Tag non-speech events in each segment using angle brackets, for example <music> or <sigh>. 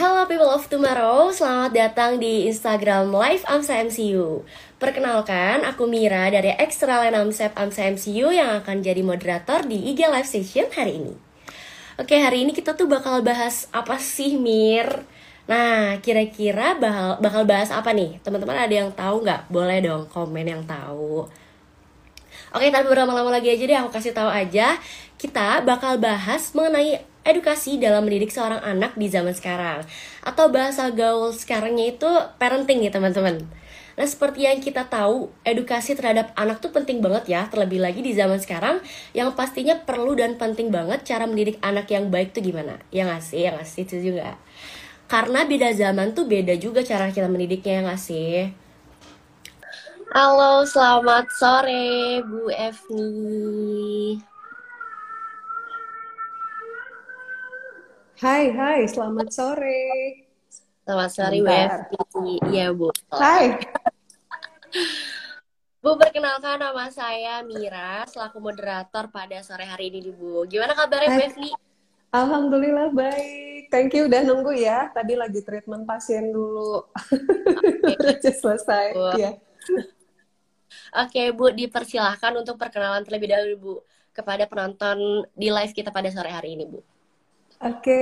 Hello people of tomorrow, selamat datang di Instagram Live AMSA MCU Perkenalkan, aku Mira dari Extra Line AMSEP AMSA MCU yang akan jadi moderator di IG Live Session hari ini Oke, hari ini kita tuh bakal bahas apa sih Mir? Nah, kira-kira bakal, bakal bahas apa nih? Teman-teman ada yang tahu nggak? Boleh dong komen yang tahu Oke, tanpa berlama-lama lagi aja deh, aku kasih tahu aja Kita bakal bahas mengenai edukasi dalam mendidik seorang anak di zaman sekarang atau bahasa gaul sekarangnya itu parenting nih teman-teman. Nah seperti yang kita tahu edukasi terhadap anak tuh penting banget ya terlebih lagi di zaman sekarang yang pastinya perlu dan penting banget cara mendidik anak yang baik tuh gimana? Ya nggak sih? Ya nggak sih? Itu juga. Karena beda zaman tuh beda juga cara kita mendidiknya ya nggak sih? Halo, selamat sore Bu Evni. Hai, hai, selamat sore. Selamat sore, Bu Iya, Bu. Hai. <laughs> Bu, perkenalkan nama saya Mira, selaku moderator pada sore hari ini, Bu. Gimana kabarnya, Evni? Alhamdulillah baik. Thank you udah nunggu ya. Tadi lagi treatment pasien dulu. Okay. <laughs> selesai. Bu. Ya. Oke, Bu, dipersilahkan untuk perkenalan terlebih dahulu, Bu, kepada penonton di live kita pada sore hari ini, Bu. Oke,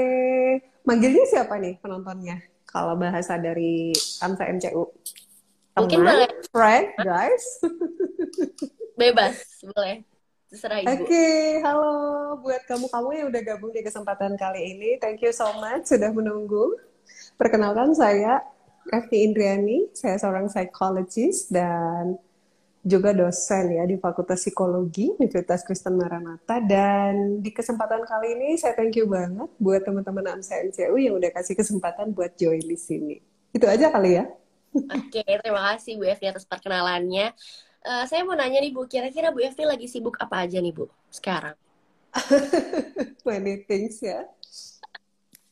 manggilnya siapa nih penontonnya? Kalau bahasa dari AMSA MCU. Teman, Mungkin boleh. Friend, guys. <laughs> Bebas, boleh. Terserah Ibu. Oke, okay, halo buat kamu-kamu yang udah gabung di kesempatan kali ini. Thank you so much sudah menunggu. Perkenalkan saya Evi Indriani, saya seorang psychologist dan juga dosen ya di Fakultas Psikologi Universitas Kristen Maranatha dan di kesempatan kali ini saya thank you banget buat teman-teman AMSA MCU yang udah kasih kesempatan buat join di sini. Itu aja kali ya. Oke, terima kasih Bu Evi atas perkenalannya. Uh, saya mau nanya nih Bu, kira-kira Bu Evi lagi sibuk apa aja nih Bu sekarang? <laughs> Many things ya.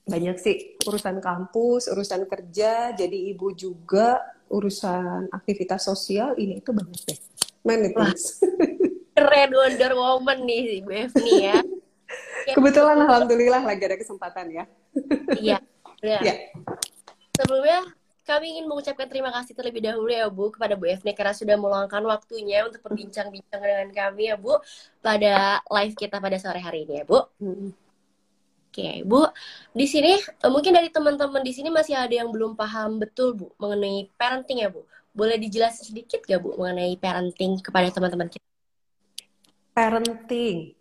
Banyak sih urusan kampus, urusan kerja, jadi ibu juga urusan aktivitas sosial ini itu banyak deh. Many things. <laughs> Keren Wonder Woman nih Bu nih ya. <laughs> Kebetulan alhamdulillah lagi ada kesempatan ya. <laughs> Iya. Ya. Sebelumnya kami ingin mengucapkan terima kasih terlebih dahulu ya Bu kepada Bu Efni karena sudah meluangkan waktunya untuk berbincang-bincang dengan kami ya Bu pada live kita pada sore hari ini ya Bu. Hmm. Oke, Bu. Di sini eh, mungkin dari teman-teman di sini masih ada yang belum paham betul, Bu, mengenai parenting ya, Bu. Boleh dijelaskan sedikit gak, Bu, mengenai parenting kepada teman-teman kita? Parenting.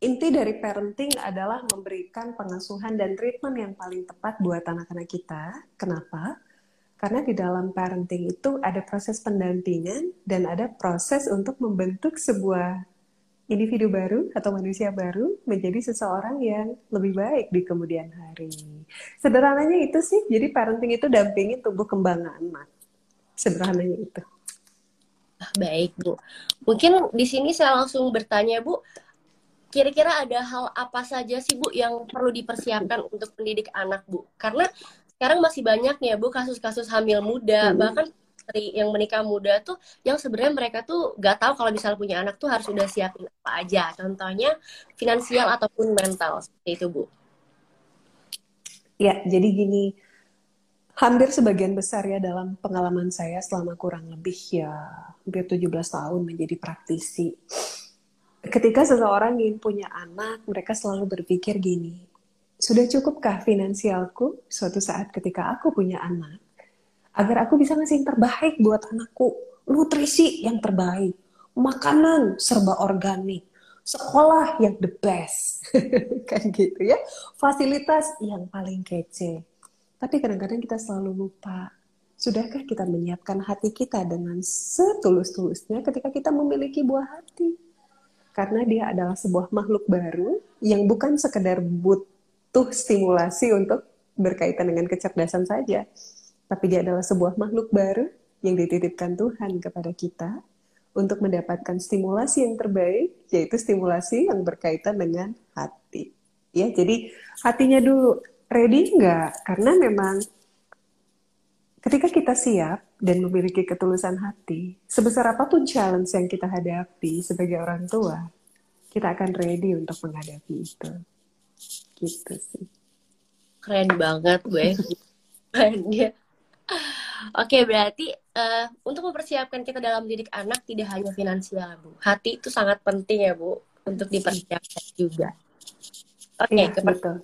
Inti dari parenting adalah memberikan pengasuhan dan treatment yang paling tepat buat anak-anak kita. Kenapa? Karena di dalam parenting itu ada proses pendampingan dan ada proses untuk membentuk sebuah individu baru atau manusia baru menjadi seseorang yang lebih baik di kemudian hari. Sederhananya itu sih, jadi parenting itu dampingin tumbuh kembang anak. Sederhananya itu. Ah, baik, Bu. Mungkin di sini saya langsung bertanya, Bu, kira-kira ada hal apa saja sih, Bu, yang perlu dipersiapkan untuk pendidik anak, Bu? Karena sekarang masih banyak ya, Bu, kasus-kasus hamil muda, hmm. bahkan istri yang menikah muda tuh yang sebenarnya mereka tuh gak tahu kalau misalnya punya anak tuh harus sudah siapin apa aja. Contohnya finansial ataupun mental seperti itu, Bu. Ya, jadi gini, hampir sebagian besar ya dalam pengalaman saya selama kurang lebih ya hampir 17 tahun menjadi praktisi. Ketika seseorang ingin punya anak, mereka selalu berpikir gini, sudah cukupkah finansialku suatu saat ketika aku punya anak? Agar aku bisa ngasih yang terbaik buat anakku. Nutrisi yang terbaik, makanan serba organik, sekolah yang the best. <laughs> kan gitu ya. Fasilitas yang paling kece. Tapi kadang-kadang kita selalu lupa. Sudahkah kita menyiapkan hati kita dengan setulus-tulusnya ketika kita memiliki buah hati? Karena dia adalah sebuah makhluk baru yang bukan sekedar butuh stimulasi untuk berkaitan dengan kecerdasan saja, tapi dia adalah sebuah makhluk baru yang dititipkan Tuhan kepada kita untuk mendapatkan stimulasi yang terbaik, yaitu stimulasi yang berkaitan dengan hati. Ya, jadi hatinya dulu ready nggak? Karena memang ketika kita siap dan memiliki ketulusan hati, sebesar apa pun challenge yang kita hadapi sebagai orang tua, kita akan ready untuk menghadapi itu. Gitu sih. Keren banget gue. Oke, berarti uh, untuk mempersiapkan kita dalam mendidik anak tidak hanya finansial, Bu. Hati itu sangat penting ya, Bu, untuk dipersiapkan juga. Oke, okay, ya, betul.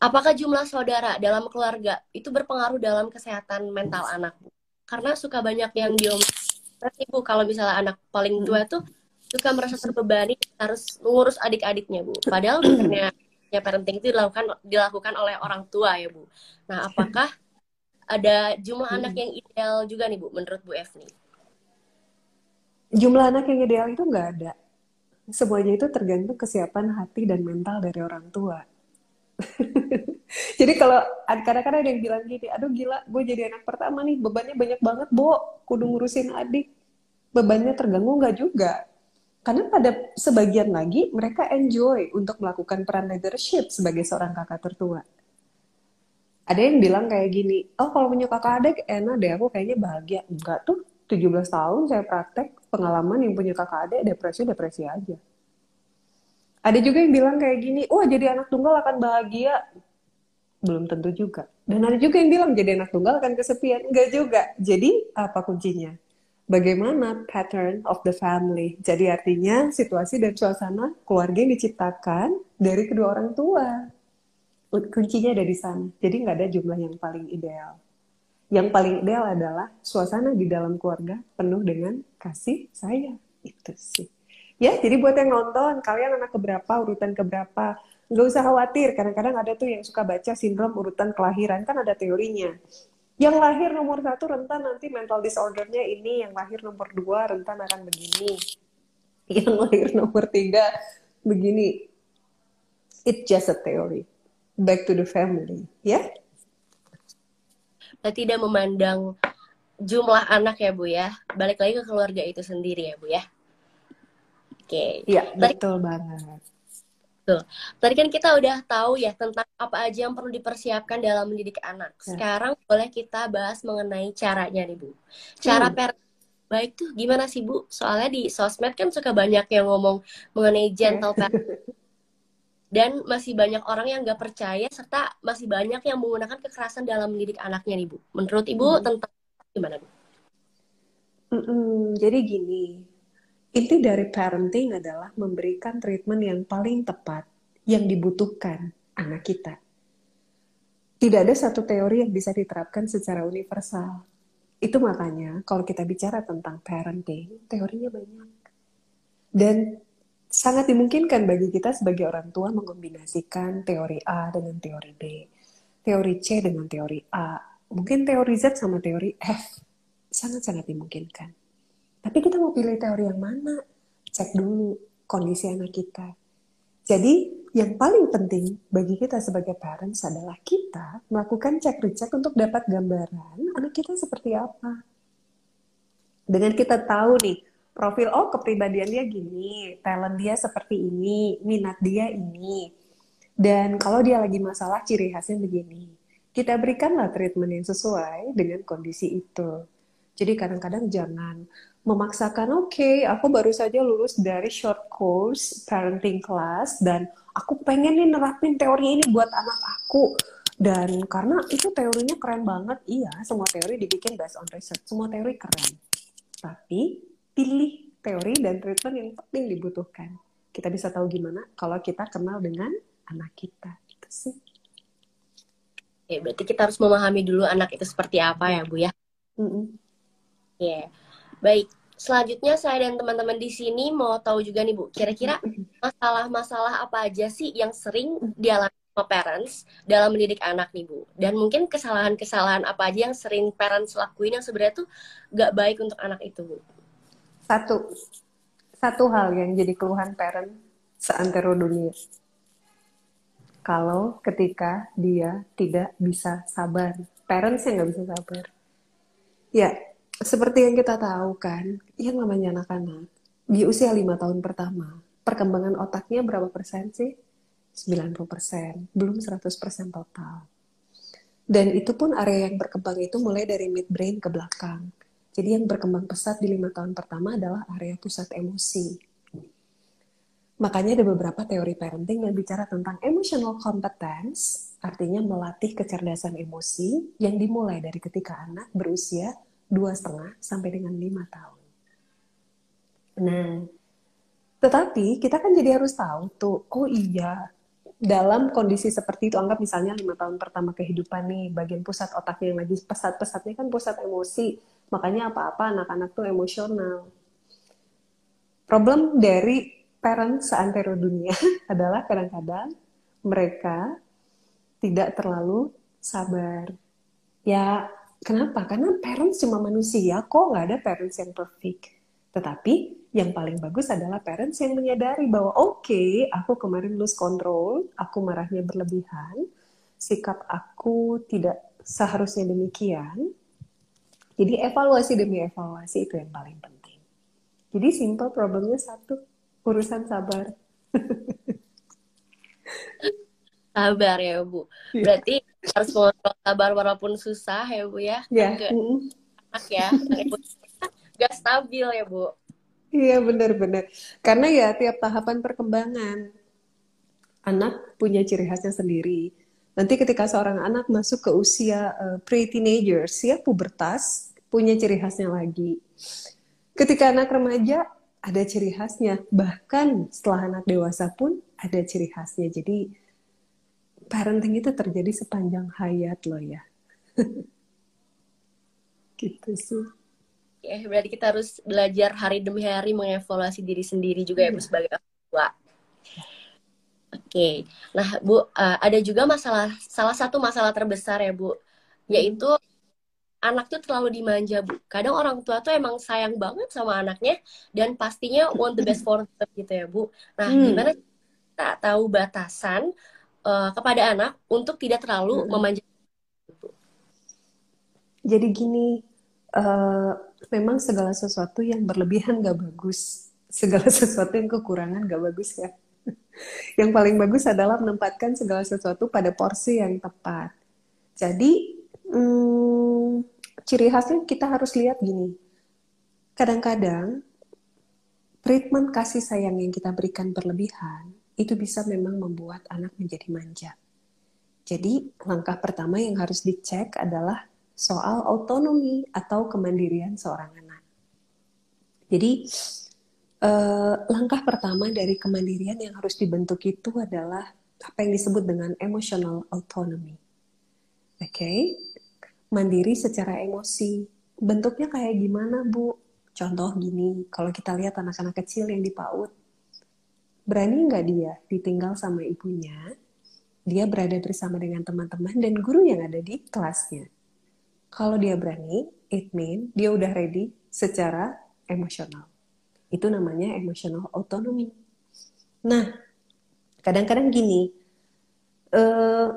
Apakah jumlah saudara dalam keluarga itu berpengaruh dalam kesehatan mental anak, Bu? Karena suka banyak yang diomongin, Bu, kalau misalnya anak paling tua tuh suka merasa terbebani harus mengurus adik-adiknya, Bu. Padahal sebenarnya ya parenting itu dilakukan dilakukan oleh orang tua ya Bu. Nah apakah ada jumlah hmm. anak yang ideal juga nih Bu menurut Bu Evni? Jumlah anak yang ideal itu nggak ada. Semuanya itu tergantung kesiapan hati dan mental dari orang tua. <laughs> jadi kalau kadang-kadang ada yang bilang gini, aduh gila, gue jadi anak pertama nih, bebannya banyak banget, Bo, kudu ngurusin adik. Bebannya terganggu nggak juga karena pada sebagian lagi mereka enjoy untuk melakukan peran leadership sebagai seorang kakak tertua. Ada yang bilang kayak gini, oh kalau punya kakak adik enak deh, aku kayaknya bahagia. Enggak tuh, 17 tahun saya praktek pengalaman yang punya kakak adik depresi-depresi aja. Ada juga yang bilang kayak gini, wah jadi anak tunggal akan bahagia. Belum tentu juga. Dan ada juga yang bilang jadi anak tunggal akan kesepian. Enggak juga. Jadi apa kuncinya? Bagaimana pattern of the family. Jadi artinya situasi dan suasana keluarga yang diciptakan dari kedua orang tua. Kuncinya ada di sana. Jadi nggak ada jumlah yang paling ideal. Yang paling ideal adalah suasana di dalam keluarga penuh dengan kasih sayang. Itu sih. Ya, jadi buat yang nonton, kalian anak keberapa, urutan keberapa, nggak usah khawatir. Kadang-kadang ada tuh yang suka baca sindrom urutan kelahiran, kan ada teorinya yang lahir nomor satu rentan nanti mental disordernya ini, yang lahir nomor dua rentan akan begini, <laughs> yang lahir nomor tiga begini. It's just a theory. Back to the family, ya? Yeah? Tidak memandang jumlah anak ya Bu ya, balik lagi ke keluarga itu sendiri ya Bu ya. Oke. Okay. Iya, betul banget. Betul. Tadi kan kita udah tahu ya tentang apa aja yang perlu dipersiapkan dalam mendidik anak. Ya. Sekarang boleh kita bahas mengenai caranya nih Bu. Cara hmm. per baik tuh gimana sih Bu? Soalnya di sosmed kan suka banyak yang ngomong mengenai gentle ya. parenting. Dan masih banyak orang yang gak percaya serta masih banyak yang menggunakan kekerasan dalam mendidik anaknya nih Bu. Menurut Ibu hmm. tentang gimana Bu? Mm -mm, jadi gini, Inti dari parenting adalah memberikan treatment yang paling tepat yang dibutuhkan anak kita. Tidak ada satu teori yang bisa diterapkan secara universal. Itu makanya kalau kita bicara tentang parenting, teorinya banyak. Dan sangat dimungkinkan bagi kita sebagai orang tua mengkombinasikan teori A dengan teori B, teori C dengan teori A, mungkin teori Z sama teori F. Sangat-sangat dimungkinkan. Tapi kita mau pilih teori yang mana? Cek dulu kondisi anak kita. Jadi yang paling penting bagi kita sebagai parents adalah kita melakukan cek recek untuk dapat gambaran anak kita seperti apa. Dengan kita tahu nih, profil oh kepribadian dia gini, talent dia seperti ini, minat dia ini. Dan kalau dia lagi masalah ciri khasnya begini. Kita berikanlah treatment yang sesuai dengan kondisi itu. Jadi kadang-kadang jangan memaksakan oke okay, aku baru saja lulus dari short course parenting class dan aku pengen nih nerapin teori ini buat anak aku. Dan karena itu teorinya keren banget iya semua teori dibikin based on research semua teori keren. Tapi pilih teori dan treatment yang penting dibutuhkan. Kita bisa tahu gimana kalau kita kenal dengan anak kita itu sih. Ya berarti kita harus memahami dulu anak itu seperti apa ya bu ya? Mm -mm. Yeah. Baik, selanjutnya saya dan teman-teman di sini mau tahu juga nih Bu, kira-kira masalah-masalah apa aja sih yang sering dialami sama parents dalam mendidik anak nih Bu? Dan mungkin kesalahan-kesalahan apa aja yang sering parents lakuin yang sebenarnya tuh gak baik untuk anak itu Bu? Satu, satu hal yang jadi keluhan parent seantero dunia. Kalau ketika dia tidak bisa sabar, parents yang nggak bisa sabar. Ya, seperti yang kita tahu kan, yang namanya anak-anak, di usia lima tahun pertama, perkembangan otaknya berapa persen sih? 90 persen, belum 100 persen total. Dan itu pun area yang berkembang itu mulai dari midbrain ke belakang. Jadi yang berkembang pesat di lima tahun pertama adalah area pusat emosi. Makanya ada beberapa teori parenting yang bicara tentang emotional competence, artinya melatih kecerdasan emosi yang dimulai dari ketika anak berusia dua setengah sampai dengan lima tahun. Nah, tetapi kita kan jadi harus tahu tuh, oh iya, dalam kondisi seperti itu, anggap misalnya lima tahun pertama kehidupan nih, bagian pusat otaknya yang lagi pesat-pesatnya kan pusat emosi, makanya apa-apa anak-anak tuh emosional. Problem dari parent seantero dunia <laughs> adalah kadang-kadang mereka tidak terlalu sabar. Ya, kenapa? Karena parents cuma manusia, kok nggak ada parents yang perfect. Tetapi yang paling bagus adalah parents yang menyadari bahwa oke, okay, aku kemarin lose control, aku marahnya berlebihan, sikap aku tidak seharusnya demikian. Jadi evaluasi demi evaluasi itu yang paling penting. Jadi simple problemnya satu, urusan sabar. <laughs> sabar ya Bu. Iya. Berarti harus mengontrol sabar walaupun susah ya Bu ya. Yeah. Anak ya. <laughs> Gak stabil ya Bu. Iya benar-benar. Karena ya tiap tahapan perkembangan anak punya ciri khasnya sendiri. Nanti ketika seorang anak masuk ke usia uh, pre-teenagers, ya pubertas, punya ciri khasnya lagi. Ketika anak remaja, ada ciri khasnya. Bahkan setelah anak dewasa pun ada ciri khasnya. Jadi parenting itu terjadi sepanjang hayat loh ya. <laughs> gitu sih. Ya, berarti kita harus belajar hari demi hari mengevaluasi diri sendiri juga ya, Bu, iya. sebagai orang tua. Oke, okay. nah Bu, uh, ada juga masalah, salah satu masalah terbesar ya Bu, yaitu anak tuh terlalu dimanja bu. Kadang orang tua tuh emang sayang banget sama anaknya dan pastinya want the best for them gitu ya bu. Nah hmm. gimana kita tahu batasan uh, kepada anak untuk tidak terlalu hmm. memanja? Jadi gini, uh, memang segala sesuatu yang berlebihan gak bagus, segala <laughs> sesuatu yang kekurangan gak bagus ya. <laughs> yang paling bagus adalah menempatkan segala sesuatu pada porsi yang tepat. Jadi hmm, ciri khasnya kita harus lihat gini. Kadang-kadang treatment kasih sayang yang kita berikan berlebihan itu bisa memang membuat anak menjadi manja. Jadi langkah pertama yang harus dicek adalah soal autonomi atau kemandirian seorang anak. Jadi eh, langkah pertama dari kemandirian yang harus dibentuk itu adalah apa yang disebut dengan emotional autonomy. Oke, okay? mandiri secara emosi. Bentuknya kayak gimana, Bu? Contoh gini, kalau kita lihat anak-anak kecil yang di PAUD, berani nggak dia ditinggal sama ibunya, dia berada bersama dengan teman-teman dan guru yang ada di kelasnya. Kalau dia berani, it mean dia udah ready secara emosional. Itu namanya emotional autonomy. Nah, kadang-kadang gini, uh,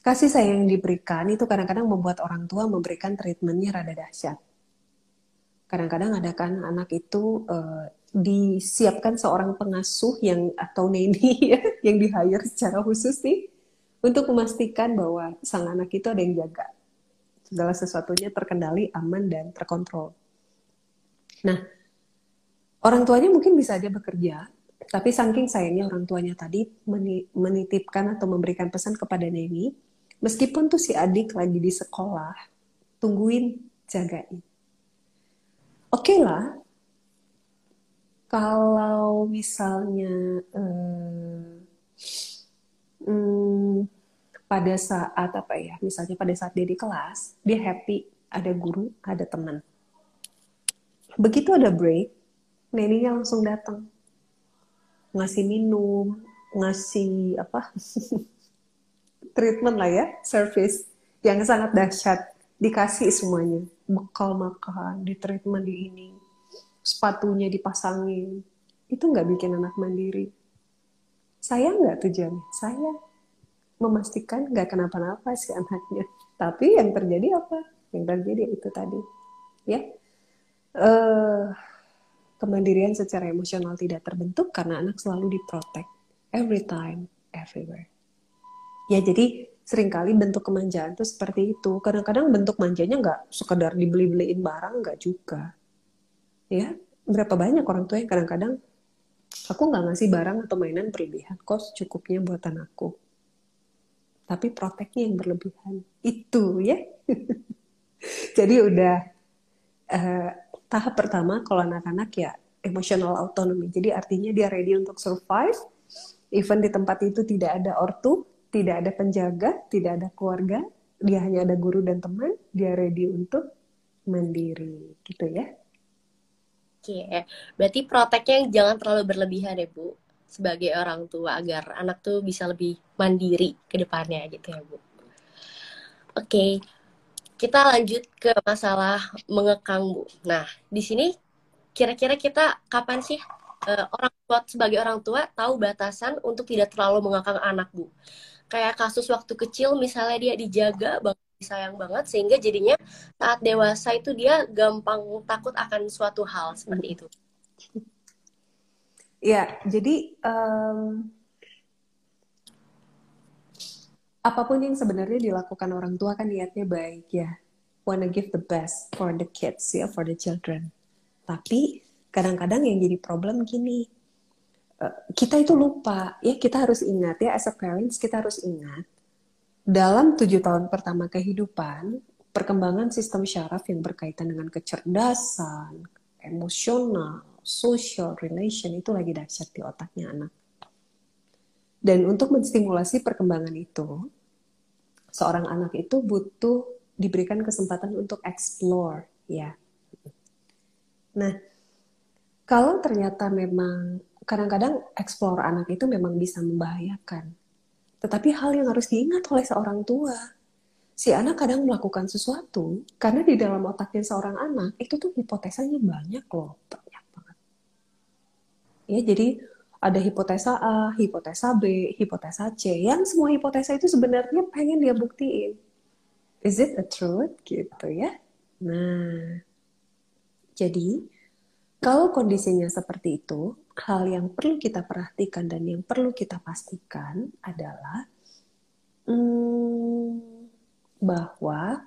kasih sayang yang diberikan itu kadang-kadang membuat orang tua memberikan treatmentnya rada dahsyat. Kadang-kadang ada kan anak itu uh, disiapkan seorang pengasuh yang atau neni <laughs> ya, yang di hire secara khusus nih untuk memastikan bahwa sang anak itu ada yang jaga segala sesuatunya terkendali, aman dan terkontrol. Nah, orang tuanya mungkin bisa aja bekerja, tapi saking sayangnya orang tuanya tadi menitipkan atau memberikan pesan kepada neni meskipun tuh si adik lagi di sekolah, tungguin, jagain. Oke okay lah, kalau misalnya hmm, hmm, pada saat apa ya, misalnya pada saat dia di kelas, dia happy, ada guru, ada teman. Begitu ada break, neninya langsung datang, ngasih minum, ngasih apa <laughs> treatment lah ya, service yang sangat dahsyat. Dikasih semuanya, bekal makan, di treatment di ini, sepatunya dipasangin. Itu nggak bikin anak mandiri. Saya nggak tujuannya, saya memastikan nggak kenapa-napa si anaknya. Tapi yang terjadi apa? Yang terjadi itu tadi, ya. Uh, kemandirian secara emosional tidak terbentuk karena anak selalu diprotek every time, everywhere. Ya jadi sering kali bentuk kemanjaan tuh seperti itu. Kadang-kadang bentuk manjanya nggak sekedar dibeli-beliin barang, nggak juga. Ya, berapa banyak orang tua yang kadang-kadang Aku nggak ngasih barang atau mainan berlebihan, kos cukupnya buat anakku. Tapi proteknya yang berlebihan. Itu ya. <laughs> Jadi udah uh, tahap pertama kalau anak-anak ya emotional autonomy. Jadi artinya dia ready untuk survive. Even di tempat itu tidak ada ortu, tidak ada penjaga, tidak ada keluarga, dia hanya ada guru dan teman, dia ready untuk mandiri, gitu ya. Oke, berarti proteknya jangan terlalu berlebihan ya Bu, sebagai orang tua agar anak tuh bisa lebih mandiri ke depannya gitu ya Bu. Oke, kita lanjut ke masalah mengekang Bu. Nah, di sini kira-kira kita kapan sih uh, orang tua sebagai orang tua tahu batasan untuk tidak terlalu mengekang anak Bu? Kayak kasus waktu kecil misalnya dia dijaga banget sayang banget sehingga jadinya saat dewasa itu dia gampang takut akan suatu hal seperti itu. Ya, jadi um, apa pun yang sebenarnya dilakukan orang tua kan niatnya baik ya. Wanna give the best for the kids ya, for the children. Tapi kadang-kadang yang jadi problem gini, uh, kita itu lupa ya kita harus ingat ya as a parents kita harus ingat dalam tujuh tahun pertama kehidupan perkembangan sistem syaraf yang berkaitan dengan kecerdasan, emosional, social relation itu lagi dahsyat di otaknya anak. Dan untuk menstimulasi perkembangan itu, seorang anak itu butuh diberikan kesempatan untuk explore, ya. Nah, kalau ternyata memang kadang-kadang explore anak itu memang bisa membahayakan. Tetapi hal yang harus diingat oleh seorang tua, si anak kadang melakukan sesuatu karena di dalam otaknya seorang anak itu tuh hipotesanya banyak loh, banyak banget. Ya, jadi ada hipotesa A, hipotesa B, hipotesa C, yang semua hipotesa itu sebenarnya pengen dia buktiin. Is it a truth? Gitu ya. Nah, jadi kalau kondisinya seperti itu, hal yang perlu kita perhatikan dan yang perlu kita pastikan adalah hmm, bahwa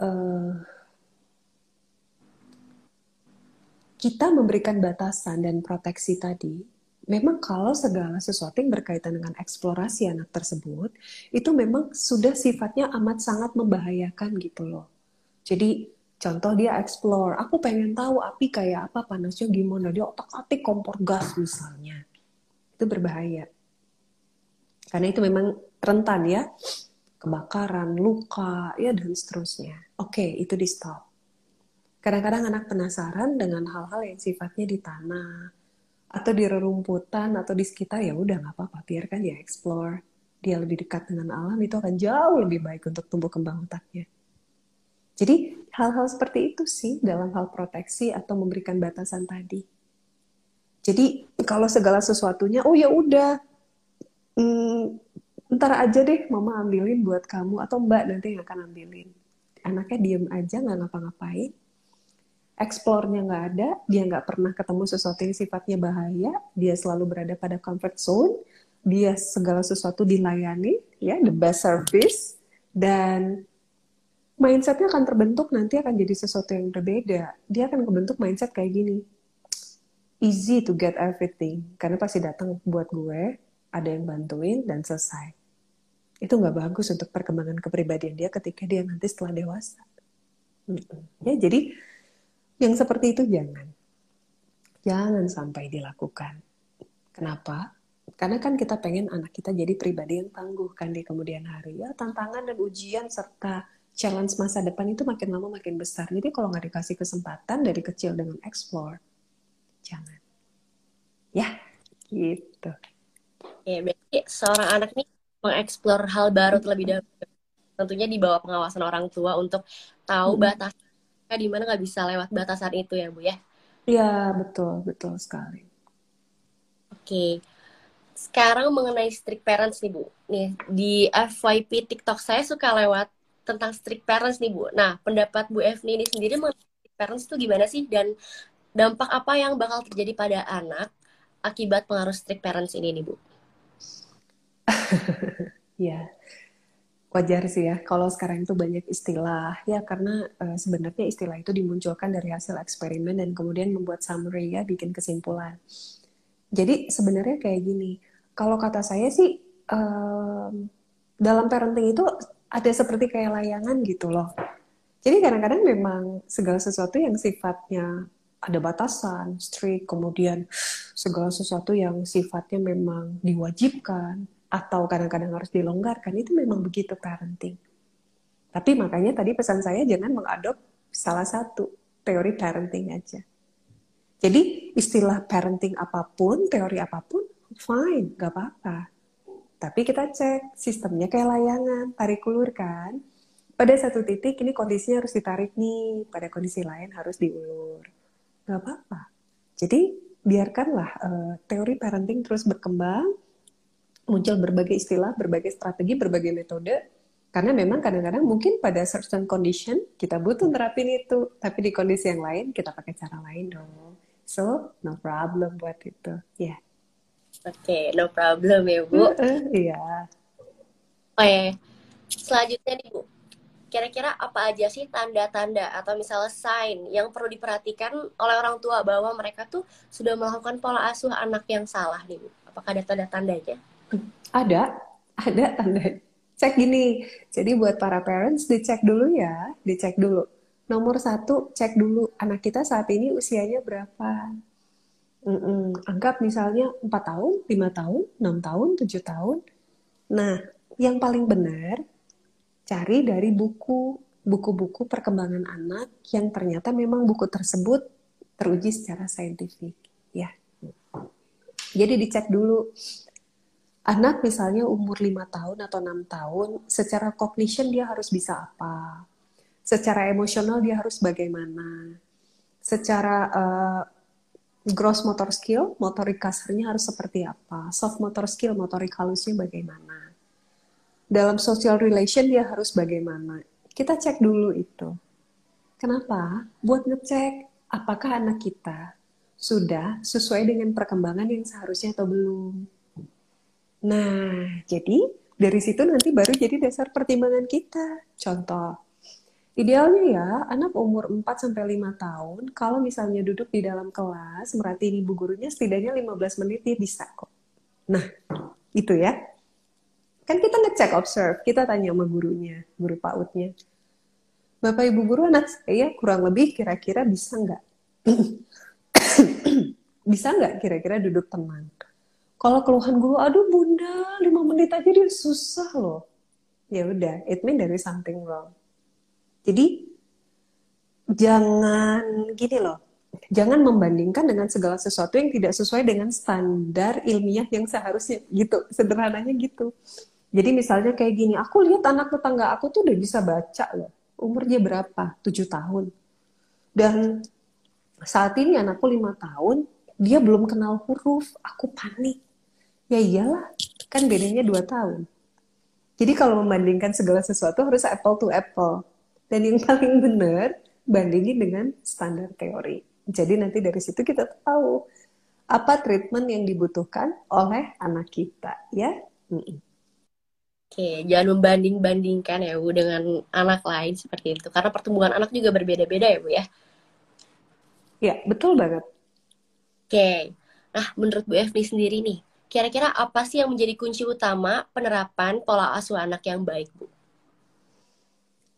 uh, kita memberikan batasan dan proteksi tadi. Memang kalau segala sesuatu yang berkaitan dengan eksplorasi anak tersebut, itu memang sudah sifatnya amat sangat membahayakan gitu loh. Jadi Contoh dia explore, aku pengen tahu api kayak apa, panasnya gimana, dia otak-atik kompor gas misalnya. Itu berbahaya. Karena itu memang rentan ya, kebakaran, luka, ya dan seterusnya. Oke, itu di stop. Kadang-kadang anak penasaran dengan hal-hal yang sifatnya di tanah, atau di rerumputan, atau di sekitar, ya udah nggak apa-apa, biarkan dia explore. Dia lebih dekat dengan alam, itu akan jauh lebih baik untuk tumbuh kembang otaknya. Jadi hal-hal seperti itu sih dalam hal proteksi atau memberikan batasan tadi. Jadi kalau segala sesuatunya, oh ya udah, hmm, ntar aja deh mama ambilin buat kamu atau mbak nanti yang akan ambilin. Anaknya diem aja nggak ngapa-ngapain, explore-nya nggak ada, dia nggak pernah ketemu sesuatu yang sifatnya bahaya, dia selalu berada pada comfort zone, dia segala sesuatu dilayani, ya the best service, dan mindsetnya akan terbentuk nanti akan jadi sesuatu yang berbeda. Dia akan kebentuk mindset kayak gini. Easy to get everything. Karena pasti datang buat gue, ada yang bantuin, dan selesai. Itu nggak bagus untuk perkembangan kepribadian dia ketika dia nanti setelah dewasa. Ya, jadi yang seperti itu jangan. Jangan sampai dilakukan. Kenapa? Karena kan kita pengen anak kita jadi pribadi yang tangguh kan di kemudian hari. Ya, tantangan dan ujian serta challenge masa depan itu makin lama makin besar. Jadi kalau nggak dikasih kesempatan dari kecil dengan explore, jangan. Ya, gitu. Ya, berarti seorang anak ini mengeksplor hal baru terlebih dahulu. Tentunya di bawah pengawasan orang tua untuk tahu hmm. batas di mana nggak bisa lewat batasan itu ya, Bu ya? Iya, betul, betul sekali. Oke. Sekarang mengenai strict parents nih, Bu. Nih, di FYP TikTok saya suka lewat tentang strict parents nih Bu. Nah, pendapat Bu Evni ini sendiri mengenai parents itu gimana sih dan dampak apa yang bakal terjadi pada anak akibat pengaruh strict parents ini nih Bu? <laughs> ya, wajar sih ya kalau sekarang itu banyak istilah ya karena uh, sebenarnya istilah itu dimunculkan dari hasil eksperimen dan kemudian membuat summary ya bikin kesimpulan. Jadi sebenarnya kayak gini, kalau kata saya sih um, dalam parenting itu ada seperti kayak layangan gitu loh. Jadi kadang-kadang memang segala sesuatu yang sifatnya ada batasan, strict, kemudian segala sesuatu yang sifatnya memang diwajibkan atau kadang-kadang harus dilonggarkan itu memang begitu parenting. Tapi makanya tadi pesan saya jangan mengadop salah satu teori parenting aja. Jadi istilah parenting apa pun, teori apa pun, fine, gak apa-apa. Tapi kita cek sistemnya kayak layangan, tarik ulur kan. Pada satu titik ini kondisinya harus ditarik nih, pada kondisi lain harus diulur. Gak apa-apa. Jadi biarkanlah uh, teori parenting terus berkembang, muncul berbagai istilah, berbagai strategi, berbagai metode, karena memang kadang-kadang mungkin pada certain condition kita butuh terapin itu, tapi di kondisi yang lain kita pakai cara lain dong. So, no problem buat itu. Ya. Yeah. Oke, okay, no problem ya, Bu. Iya. uh, Oke. Okay. Selanjutnya nih, Bu. Kira-kira apa aja sih tanda-tanda atau misalnya sign yang perlu diperhatikan oleh orang tua bahwa mereka tuh sudah melakukan pola asuh anak yang salah nih, Bu? Apakah ada tanda-tandanya? Ada, ada tanda. Cek gini. Jadi buat para parents dicek dulu ya, dicek dulu Nomor satu, cek dulu anak kita saat ini usianya berapa. Mm-mm. Anggap misalnya 4 tahun, 5 tahun, 6 tahun, 7 tahun. Nah, yang paling benar, cari dari buku, buku-buku perkembangan anak yang ternyata memang buku tersebut teruji secara saintifik. Ya. Jadi dicek dulu, anak misalnya umur 5 tahun atau 6 tahun, secara cognition dia harus bisa apa? secara emosional dia harus bagaimana, secara uh, gross motor skill, motorik kasarnya harus seperti apa, soft motor skill, motorik halusnya bagaimana, dalam social relation dia harus bagaimana. Kita cek dulu itu. Kenapa? Buat ngecek apakah anak kita sudah sesuai dengan perkembangan yang seharusnya atau belum. Nah, jadi dari situ nanti baru jadi dasar pertimbangan kita. Contoh, Idealnya ya, anak umur 4 sampai 5 tahun kalau misalnya duduk di dalam kelas merhatiin ibu gurunya setidaknya 15 menit dia bisa kok. Nah, itu ya. Kan kita ngecek observe, kita tanya sama gurunya, guru PAUD-nya. Bapak Ibu guru anak saya kurang lebih kira-kira bisa nggak? <coughs> bisa nggak kira-kira duduk tenang? Kalau keluhan guru, aduh bunda, 5 menit aja dia susah loh. Ya udah, it mean there is something wrong jadi jangan gini loh, jangan membandingkan dengan segala sesuatu yang tidak sesuai dengan standar ilmiah yang seharusnya gitu. Sederhananya gitu. Jadi misalnya kayak gini, aku lihat anak tetangga aku tuh udah bisa baca loh. Umurnya berapa? Tujuh tahun. Dan saat ini anakku lima tahun, dia belum kenal huruf. Aku panik. Ya iyalah, kan bedanya dua tahun. Jadi kalau membandingkan segala sesuatu harus apple to apple. Dan yang paling benar, bandingin dengan standar teori. Jadi nanti dari situ kita tahu apa treatment yang dibutuhkan oleh anak kita, ya. Oke, jangan membanding-bandingkan ya Bu dengan anak lain seperti itu. Karena pertumbuhan anak juga berbeda-beda ya Bu ya. Ya, betul banget. Oke, nah menurut Bu Evni sendiri nih, kira-kira apa sih yang menjadi kunci utama penerapan pola asuh anak yang baik Bu?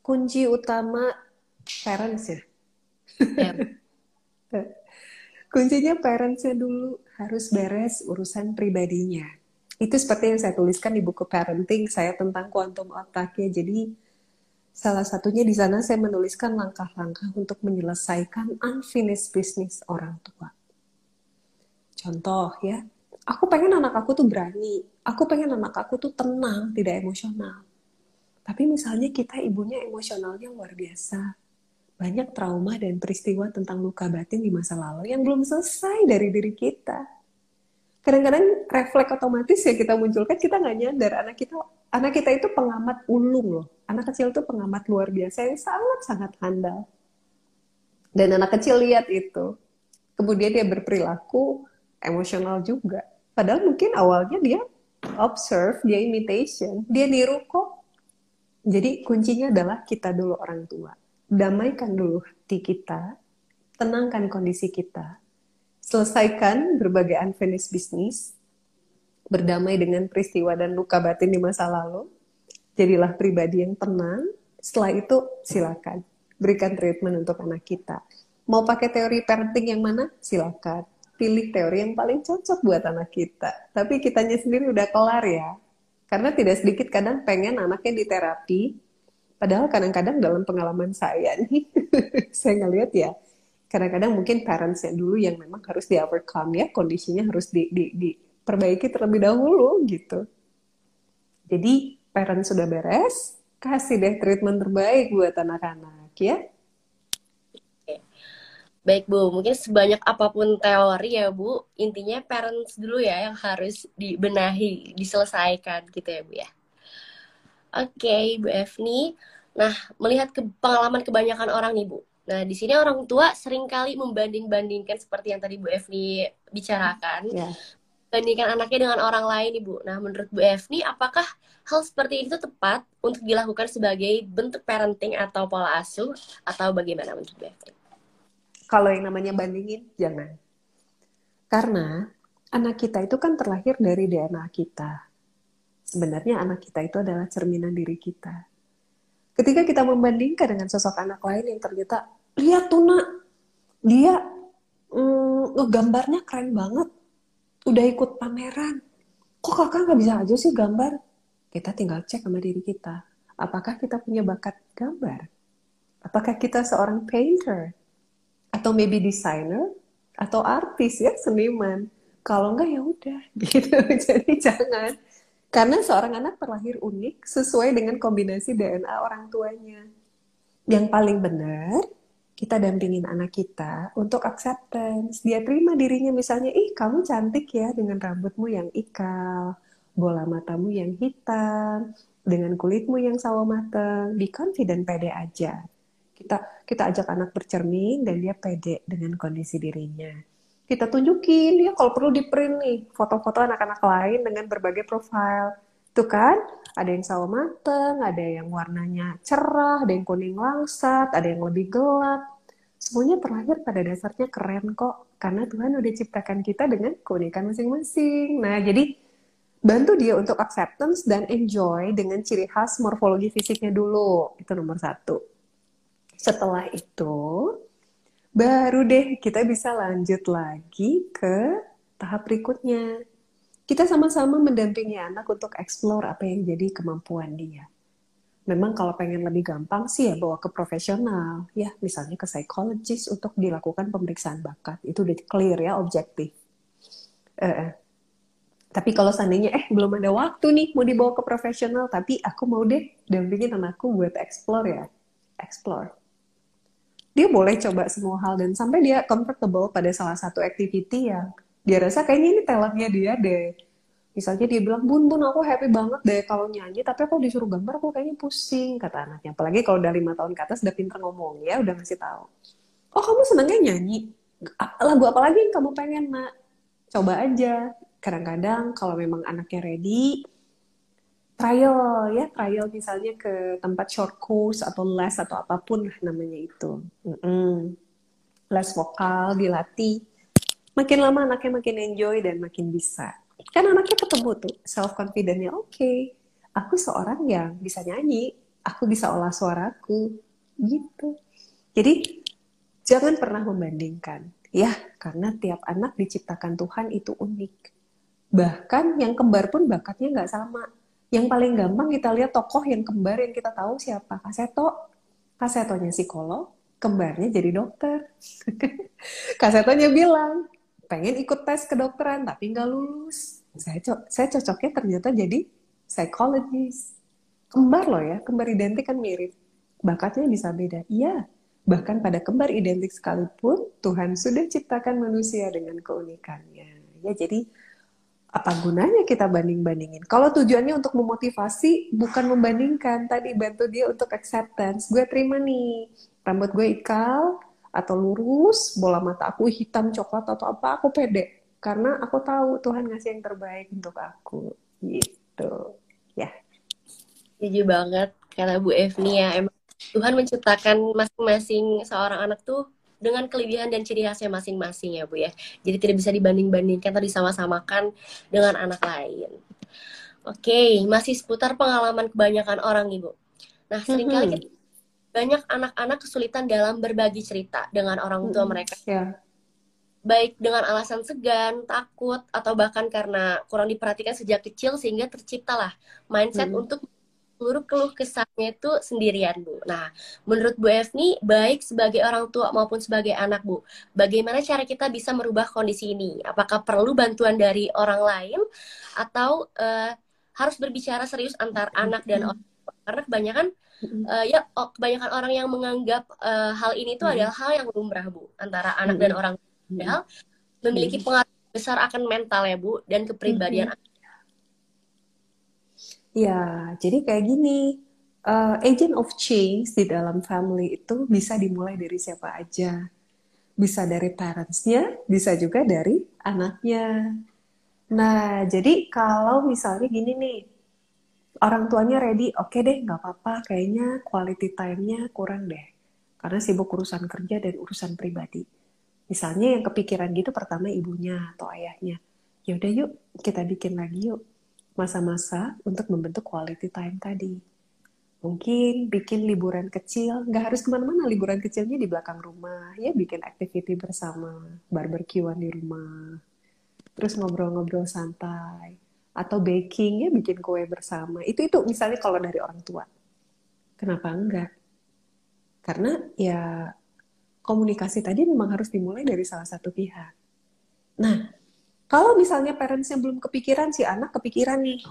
Kunci utama parents ya. Yeah. <laughs> Kuncinya parentsnya dulu harus beres urusan pribadinya. Itu seperti yang saya tuliskan di buku parenting saya tentang quantum otaknya. Jadi salah satunya di sana saya menuliskan langkah-langkah untuk menyelesaikan unfinished business orang tua. Contoh ya, aku pengen anak aku tuh berani, aku pengen anak aku tuh tenang, tidak emosional. Tapi misalnya kita ibunya emosionalnya luar biasa. Banyak trauma dan peristiwa tentang luka batin di masa lalu yang belum selesai dari diri kita. Kadang-kadang refleks otomatis ya kita munculkan, kita nggak nyadar anak kita anak kita itu pengamat ulung loh. Anak kecil itu pengamat luar biasa yang sangat-sangat handal. Dan anak kecil lihat itu. Kemudian dia berperilaku emosional juga. Padahal mungkin awalnya dia observe, dia imitation, dia niru kok jadi kuncinya adalah kita dulu orang tua. Damaikan dulu hati kita, tenangkan kondisi kita, selesaikan berbagai unfinished business, berdamai dengan peristiwa dan luka batin di masa lalu, jadilah pribadi yang tenang. Setelah itu silakan berikan treatment untuk anak kita. Mau pakai teori parenting yang mana? Silakan. Pilih teori yang paling cocok buat anak kita. Tapi kitanya sendiri udah kelar ya. Karena tidak sedikit kadang pengen anaknya di terapi, Padahal kadang-kadang dalam pengalaman saya nih, <laughs> saya ngeliat ya, kadang-kadang mungkin parentsnya dulu yang memang harus di overcome ya, kondisinya harus di, di, diperbaiki terlebih dahulu gitu. Jadi parent sudah beres, kasih deh treatment terbaik buat anak-anak ya. Baik Bu, mungkin sebanyak apa pun teori ya Bu, intinya parents dulu ya yang harus dibenahi, diselesaikan gitu ya Bu ya. Oke, okay, Bu Evni. Nah, melihat ke pengalaman kebanyakan orang nih, Bu. Nah, di sini orang tua sering kali membanding-bandingkan seperti yang tadi Bu Evni bicarakan. Yeah. Bandingkan anaknya dengan orang lain nih, Bu. Nah, menurut Bu Evni, apakah hal seperti itu tepat untuk dilakukan sebagai bentuk parenting atau pola asuh atau bagaimana menurut Bu Evni? Kalau yang namanya bandingin, jangan. Karena anak kita itu kan terlahir dari DNA kita sebenarnya anak kita itu adalah cerminan diri kita. Ketika kita membandingkan dengan sosok anak lain yang ternyata, lihat tuh nak, dia mm, ngegambarnya keren banget, udah ikut pameran. Kok kakak nggak bisa aja sih gambar? Kita tinggal cek sama diri kita. Apakah kita punya bakat gambar? Apakah kita seorang painter? Atau maybe designer? Atau artis ya, seniman? Kalau enggak ya udah <laughs> gitu. Jadi jangan karena seorang anak terlahir unik sesuai dengan kombinasi DNA orang tuanya. Yang paling benar, kita dampingin anak kita untuk acceptance. Dia terima dirinya misalnya, ih kamu cantik ya dengan rambutmu yang ikal, bola matamu yang hitam, dengan kulitmu yang sawo mateng. Be confident, pede aja. Kita kita ajak anak bercermin dan dia pede dengan kondisi dirinya. Kita tunjukin ya kalau perlu di print nih foto-foto anak-anak lain dengan berbagai profile tuh kan ada yang sawo mateng ada yang warnanya cerah ada yang kuning langsat ada yang lebih gelap. Semuanya terlahir pada dasarnya keren kok karena Tuhan udah ciptakan kita dengan keunikan masing-masing. Nah jadi bantu dia untuk acceptance dan enjoy dengan ciri khas morfologi fisiknya dulu. Itu nomor satu setelah itu baru deh kita bisa lanjut lagi ke tahap berikutnya. Kita sama-sama mendampingi anak untuk explore apa yang jadi kemampuan dia. Memang kalau pengen lebih gampang sih ya bawa ke profesional, ya misalnya ke psikologis untuk dilakukan pemeriksaan bakat. Itu udah clear ya, objektif. Uh, tapi kalau seandainya eh belum ada waktu nih mau dibawa ke profesional, tapi aku mau deh dampingin anakku buat explore ya, explore dia boleh coba semua hal dan sampai dia comfortable pada salah satu activity yang dia rasa kayaknya ini talentnya dia deh. Misalnya dia bilang, bun bun aku happy banget deh kalau nyanyi, tapi aku disuruh gambar aku kayaknya pusing kata anaknya. Apalagi kalau udah lima tahun ke atas udah pinter ngomong ya, udah ngasih tahu. Oh kamu senangnya nyanyi? Lagu apa lagi yang kamu pengen nak? Coba aja. Kadang-kadang kalau memang anaknya ready, trial ya trial misalnya ke tempat short course atau les atau apa pun lah namanya itu. Mm-hmm. les vokal dilatih. Makin lama anaknya makin enjoy dan makin bisa. Kan anaknya ketemu tuh self confidentnya oke okay. aku seorang yang bisa nyanyi aku bisa olah suaraku gitu. Jadi jangan pernah membandingkan ya karena tiap anak diciptakan Tuhan itu unik. Bahkan yang kembar pun bakatnya nggak sama yang paling gampang kita lihat tokoh yang kembar yang kita tahu siapa. Kaseto. Kasetonya psikolog, kembarnya jadi dokter. <laughs> Kasetonya bilang, pengen ikut tes kedokteran tapi nggak lulus. Saya, co saya cocoknya ternyata jadi psikologis. Kembar loh ya, kembar identik kan mirip. Bakatnya bisa beda. Iya, bahkan pada kembar identik sekalipun, Tuhan sudah ciptakan manusia dengan keunikannya. Ya, jadi apa gunanya kita banding-bandingin? Kalau tujuannya untuk memotivasi, bukan membandingkan. Tadi bantu dia untuk acceptance. Gue terima nih, rambut gue ikal atau lurus, bola mata aku hitam, coklat atau apa, aku pede. Karena aku tahu Tuhan ngasih yang terbaik untuk aku. Gitu. Ya. Setuju banget. Karena Bu Evni ya, emang Tuhan menciptakan masing-masing seorang anak tuh dengan kelebihan dan ciri khasnya masing-masing ya Bu ya. Jadi tidak bisa dibanding-bandingkan atau disama-samakan dengan anak lain. Oke, masih seputar pengalaman kebanyakan orang Ibu. Nah, sering kali mm -hmm. banyak anak-anak kesulitan dalam berbagi cerita dengan orang tua mm -hmm. mereka. Yeah. Baik dengan alasan segan, takut, atau bahkan karena kurang diperhatikan sejak kecil sehingga terciptalah mindset mm -hmm. untuk seluruh keluh kesahnya itu sendirian, Bu. Nah, menurut Bu Evni, baik sebagai orang tua maupun sebagai anak, Bu, bagaimana cara kita bisa merubah kondisi ini? Apakah perlu bantuan dari orang lain atau uh, harus berbicara serius antar anak dan orang tua? Karena kebanyakan uh, ya kebanyakan orang yang menganggap uh, hal ini itu adalah hal yang lumrah, Bu, antara anak dan orang tua. Memiliki pengaruh besar akan mental ya, Bu, dan kepribadian anak Ya, jadi kayak gini, uh, agent of change di dalam family itu bisa dimulai dari siapa aja. Bisa dari parentsnya, bisa juga dari anaknya. Nah, jadi kalau misalnya gini nih, orang tuanya ready, oke okay deh, nggak apa-apa, kayaknya quality time-nya kurang deh. Karena sibuk urusan kerja dan urusan pribadi. Misalnya yang kepikiran gitu pertama ibunya atau ayahnya. Ya udah yuk, kita bikin lagi yuk masa-masa untuk membentuk quality time tadi. Mungkin bikin liburan kecil, nggak harus ke mana-mana, liburan kecilnya di belakang rumah, ya bikin activity bersama, barbekyuan di rumah, terus ngobrol-ngobrol santai, atau baking, ya bikin kue bersama. Itu itu misalnya kalau dari orang tua. Kenapa enggak? Karena ya komunikasi tadi memang harus dimulai dari salah satu pihak. Kalau misalnya parentsnya belum kepikiran, si anak kepikiran nih,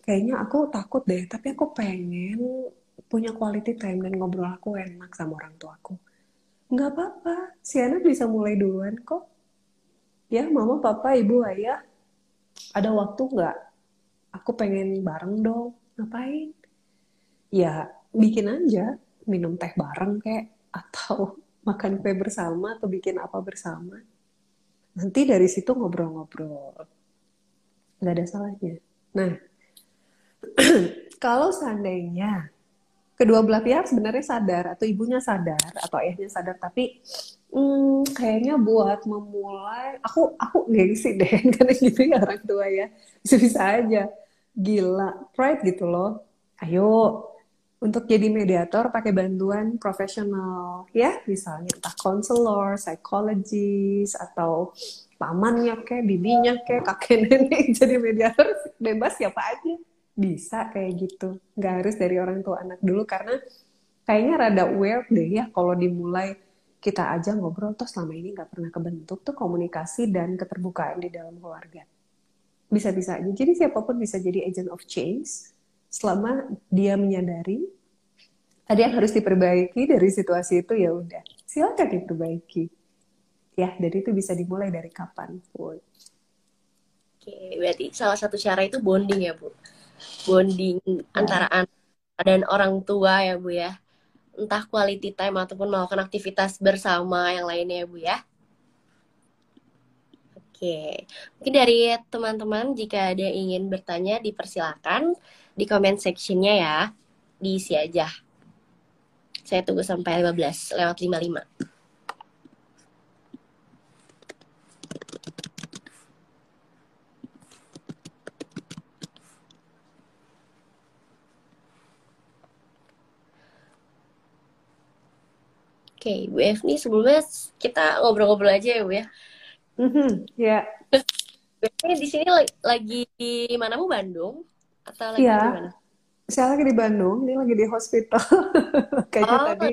kayaknya aku takut deh, tapi aku pengen punya quality time dan ngobrol aku enak sama orang tua aku. Nggak apa-apa, si anak bisa mulai duluan kok. Ya, mama, papa, ibu, ayah, ada waktu nggak? Aku pengen bareng dong, ngapain? Ya, bikin aja, minum teh bareng kayak, atau <laughs> makan kue bersama, atau bikin apa bersama nanti dari situ ngobrol-ngobrol. Nggak ada salahnya nah <clears throat> kalau seandainya kedua belah pihak sebenarnya sadar atau ibunya sadar atau ayahnya sadar tapi hmm, kayaknya buat memulai aku aku gengsi deh <laughs> karena gitu ya orang tua ya. Bisa bisa aja. Gila pride gitu loh. Ayo untuk jadi mediator pakai bantuan profesional ya. Misalnya entah konselor, psikologis atau pamannya kayak bibinya kayak kakek <laughs> nenek jadi mediator bebas siapa aja. Bisa kayak gitu. Nggak harus dari orang tua anak dulu karena kayaknya rada weird deh ya kalau dimulai kita aja ngobrol tuh selama ini nggak pernah kebentuk tuh komunikasi dan keterbukaan di dalam keluarga. Bisa-bisa aja. Jadi siapa pun bisa jadi agent of change selama dia menyadari ada yang harus diperbaiki dari situasi itu ya udah silakan diperbaiki. Ya dari itu bisa dimulai dari kapan pun oke berarti salah satu cara itu bonding ya bu? Bonding ya. antara anak dan orang tua ya bu ya. Entah quality time ataupun melakukan aktivitas bersama yang lainnya ya bu ya. Oke, mungkin dari teman-teman jika ada yang ingin bertanya dipersilakan di comment sectionnya ya, diisi aja. Saya tunggu sampai 15 lewat 55. Oke, okay, Bu F nih sebelumnya kita ngobrol-ngobrol aja ya Bu ya. Mm-hmm, ya. Yeah. di sini lagi di mana Bu Bandung atau lagi yeah. di mana? Saya lagi di Bandung, ini lagi di hospital. <laughs> Kayaknya oh. tadi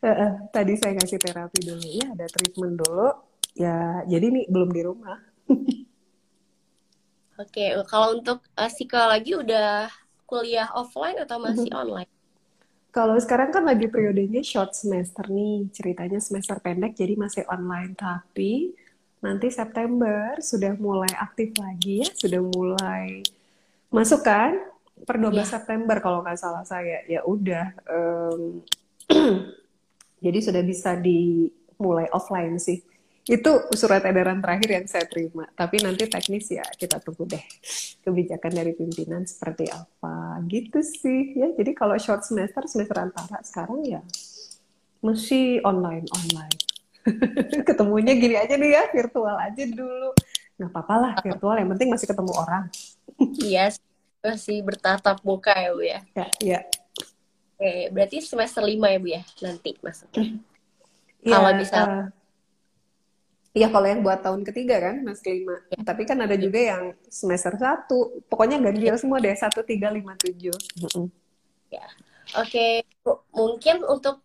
uh, uh, tadi saya ngasih terapi dulu ya, ada treatment dulu. Ya, jadi nih belum di rumah. <laughs> Oke, okay. kalau untuk uh, psikologi udah kuliah offline atau masih mm-hmm. online? Kalau sekarang kan lagi periodenya short semester nih, ceritanya semester pendek jadi masih online. Tapi nanti September sudah mulai aktif lagi ya, sudah mulai masuk kan per 12 ya. September kalau nggak salah saya. Ya udah, um, <clears throat> jadi sudah bisa dimulai offline sih. Itu surat edaran terakhir yang saya terima. Tapi nanti teknis ya kita tunggu deh kebijakan dari pimpinan seperti apa. Gitu sih ya. Jadi kalau short semester, semester antara sekarang ya masih online online. <laughs> Ketemunya gini aja nih ya, virtual aja dulu. Nggak apa-apa lah, virtual. Yang penting masih ketemu orang. Iya, yes, masih bertatap muka ya Bu ya. Ya, ya. Oke, berarti semester lima ya Bu ya nanti masuknya. Ya, kalau bisa uh, Iya kalau yang buat tahun ketiga kan mas lima. Ya. Tapi kan ada juga yang semester satu. Pokoknya ganjil semua deh satu tiga lima tujuh. Ya, oke. Okay. Mungkin untuk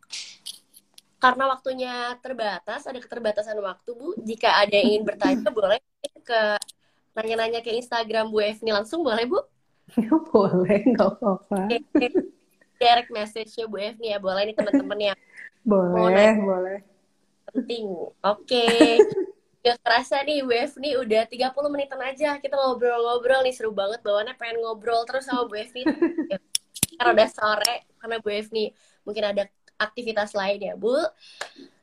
karena waktunya terbatas, ada keterbatasan waktu Bu. Jika ada yang ingin bertanya, <clears throat> boleh ke nanya-nanya ke Instagram Bu Evni langsung boleh Bu? <laughs> boleh, nggak apa-apa. Direct message-nya Bu Evni ya, boleh nih teman-teman yang boleh, boleh penting. Oke. Okay. Gak kerasa nih WF nih udah 30 menitan aja kita ngobrol-ngobrol nih seru banget bawaannya pengen ngobrol terus sama Bu Evi karena udah sore karena Bu Evi mungkin ada aktivitas lain ya Bu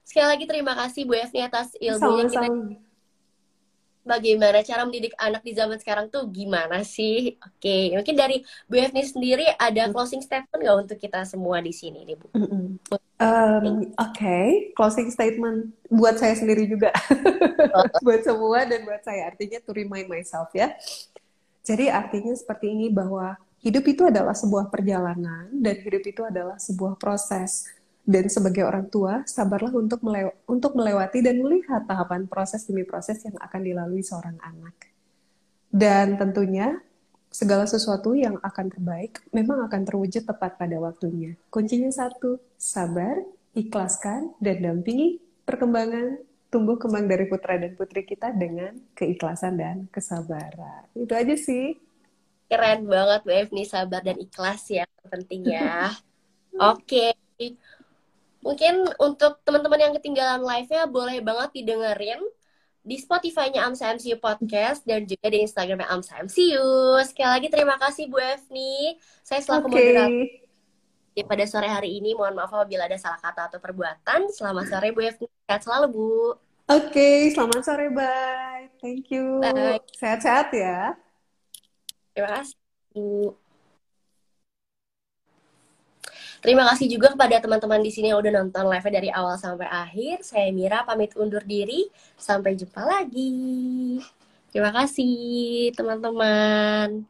sekali lagi terima kasih Bu Evi atas ilmunya kita bagaimana cara mendidik anak di zaman sekarang tuh gimana sih? Oke, okay. mungkin dari Bu Evni sendiri ada mm. closing statement nggak untuk kita semua di sini nih Bu? Um, Oke, okay. closing statement buat saya sendiri juga, oh. <laughs> buat semua dan buat saya artinya to remind myself ya. Jadi artinya seperti ini bahwa hidup itu adalah sebuah perjalanan dan hidup itu adalah sebuah proses dan sebagai orang tua, sabarlah untuk, melew untuk melewati dan melihat tahapan proses demi proses yang akan dilalui seorang anak. Dan tentunya, segala sesuatu yang akan terbaik memang akan terwujud tepat pada waktunya. Kuncinya satu, sabar, ikhlaskan, dan dampingi perkembangan tumbuh kembang dari putra dan putri kita dengan keikhlasan dan kesabaran. Itu aja sih. Keren banget Bu Evni, sabar dan ikhlas ya penting ya. <laughs> Oke. Okay. Mungkin untuk teman-teman yang ketinggalan live-nya boleh banget didengerin di Spotify-nya AMSA MCU Podcast dan juga di Instagram-nya AMSA MCU. Sekali lagi terima kasih Bu Evni. Saya selaku okay. moderator pada sore hari ini. Mohon maaf apabila ada salah kata atau perbuatan. Selamat sore Bu Evni. Sehat selalu Bu. Oke, okay, selamat sore. Bye. Thank you. Sehat-sehat ya. Terima kasih Bu. Terima kasih juga kepada teman-teman di sini yang udah nonton live dari awal sampai akhir. Saya Mira pamit undur diri. Sampai jumpa lagi. Terima kasih teman-teman.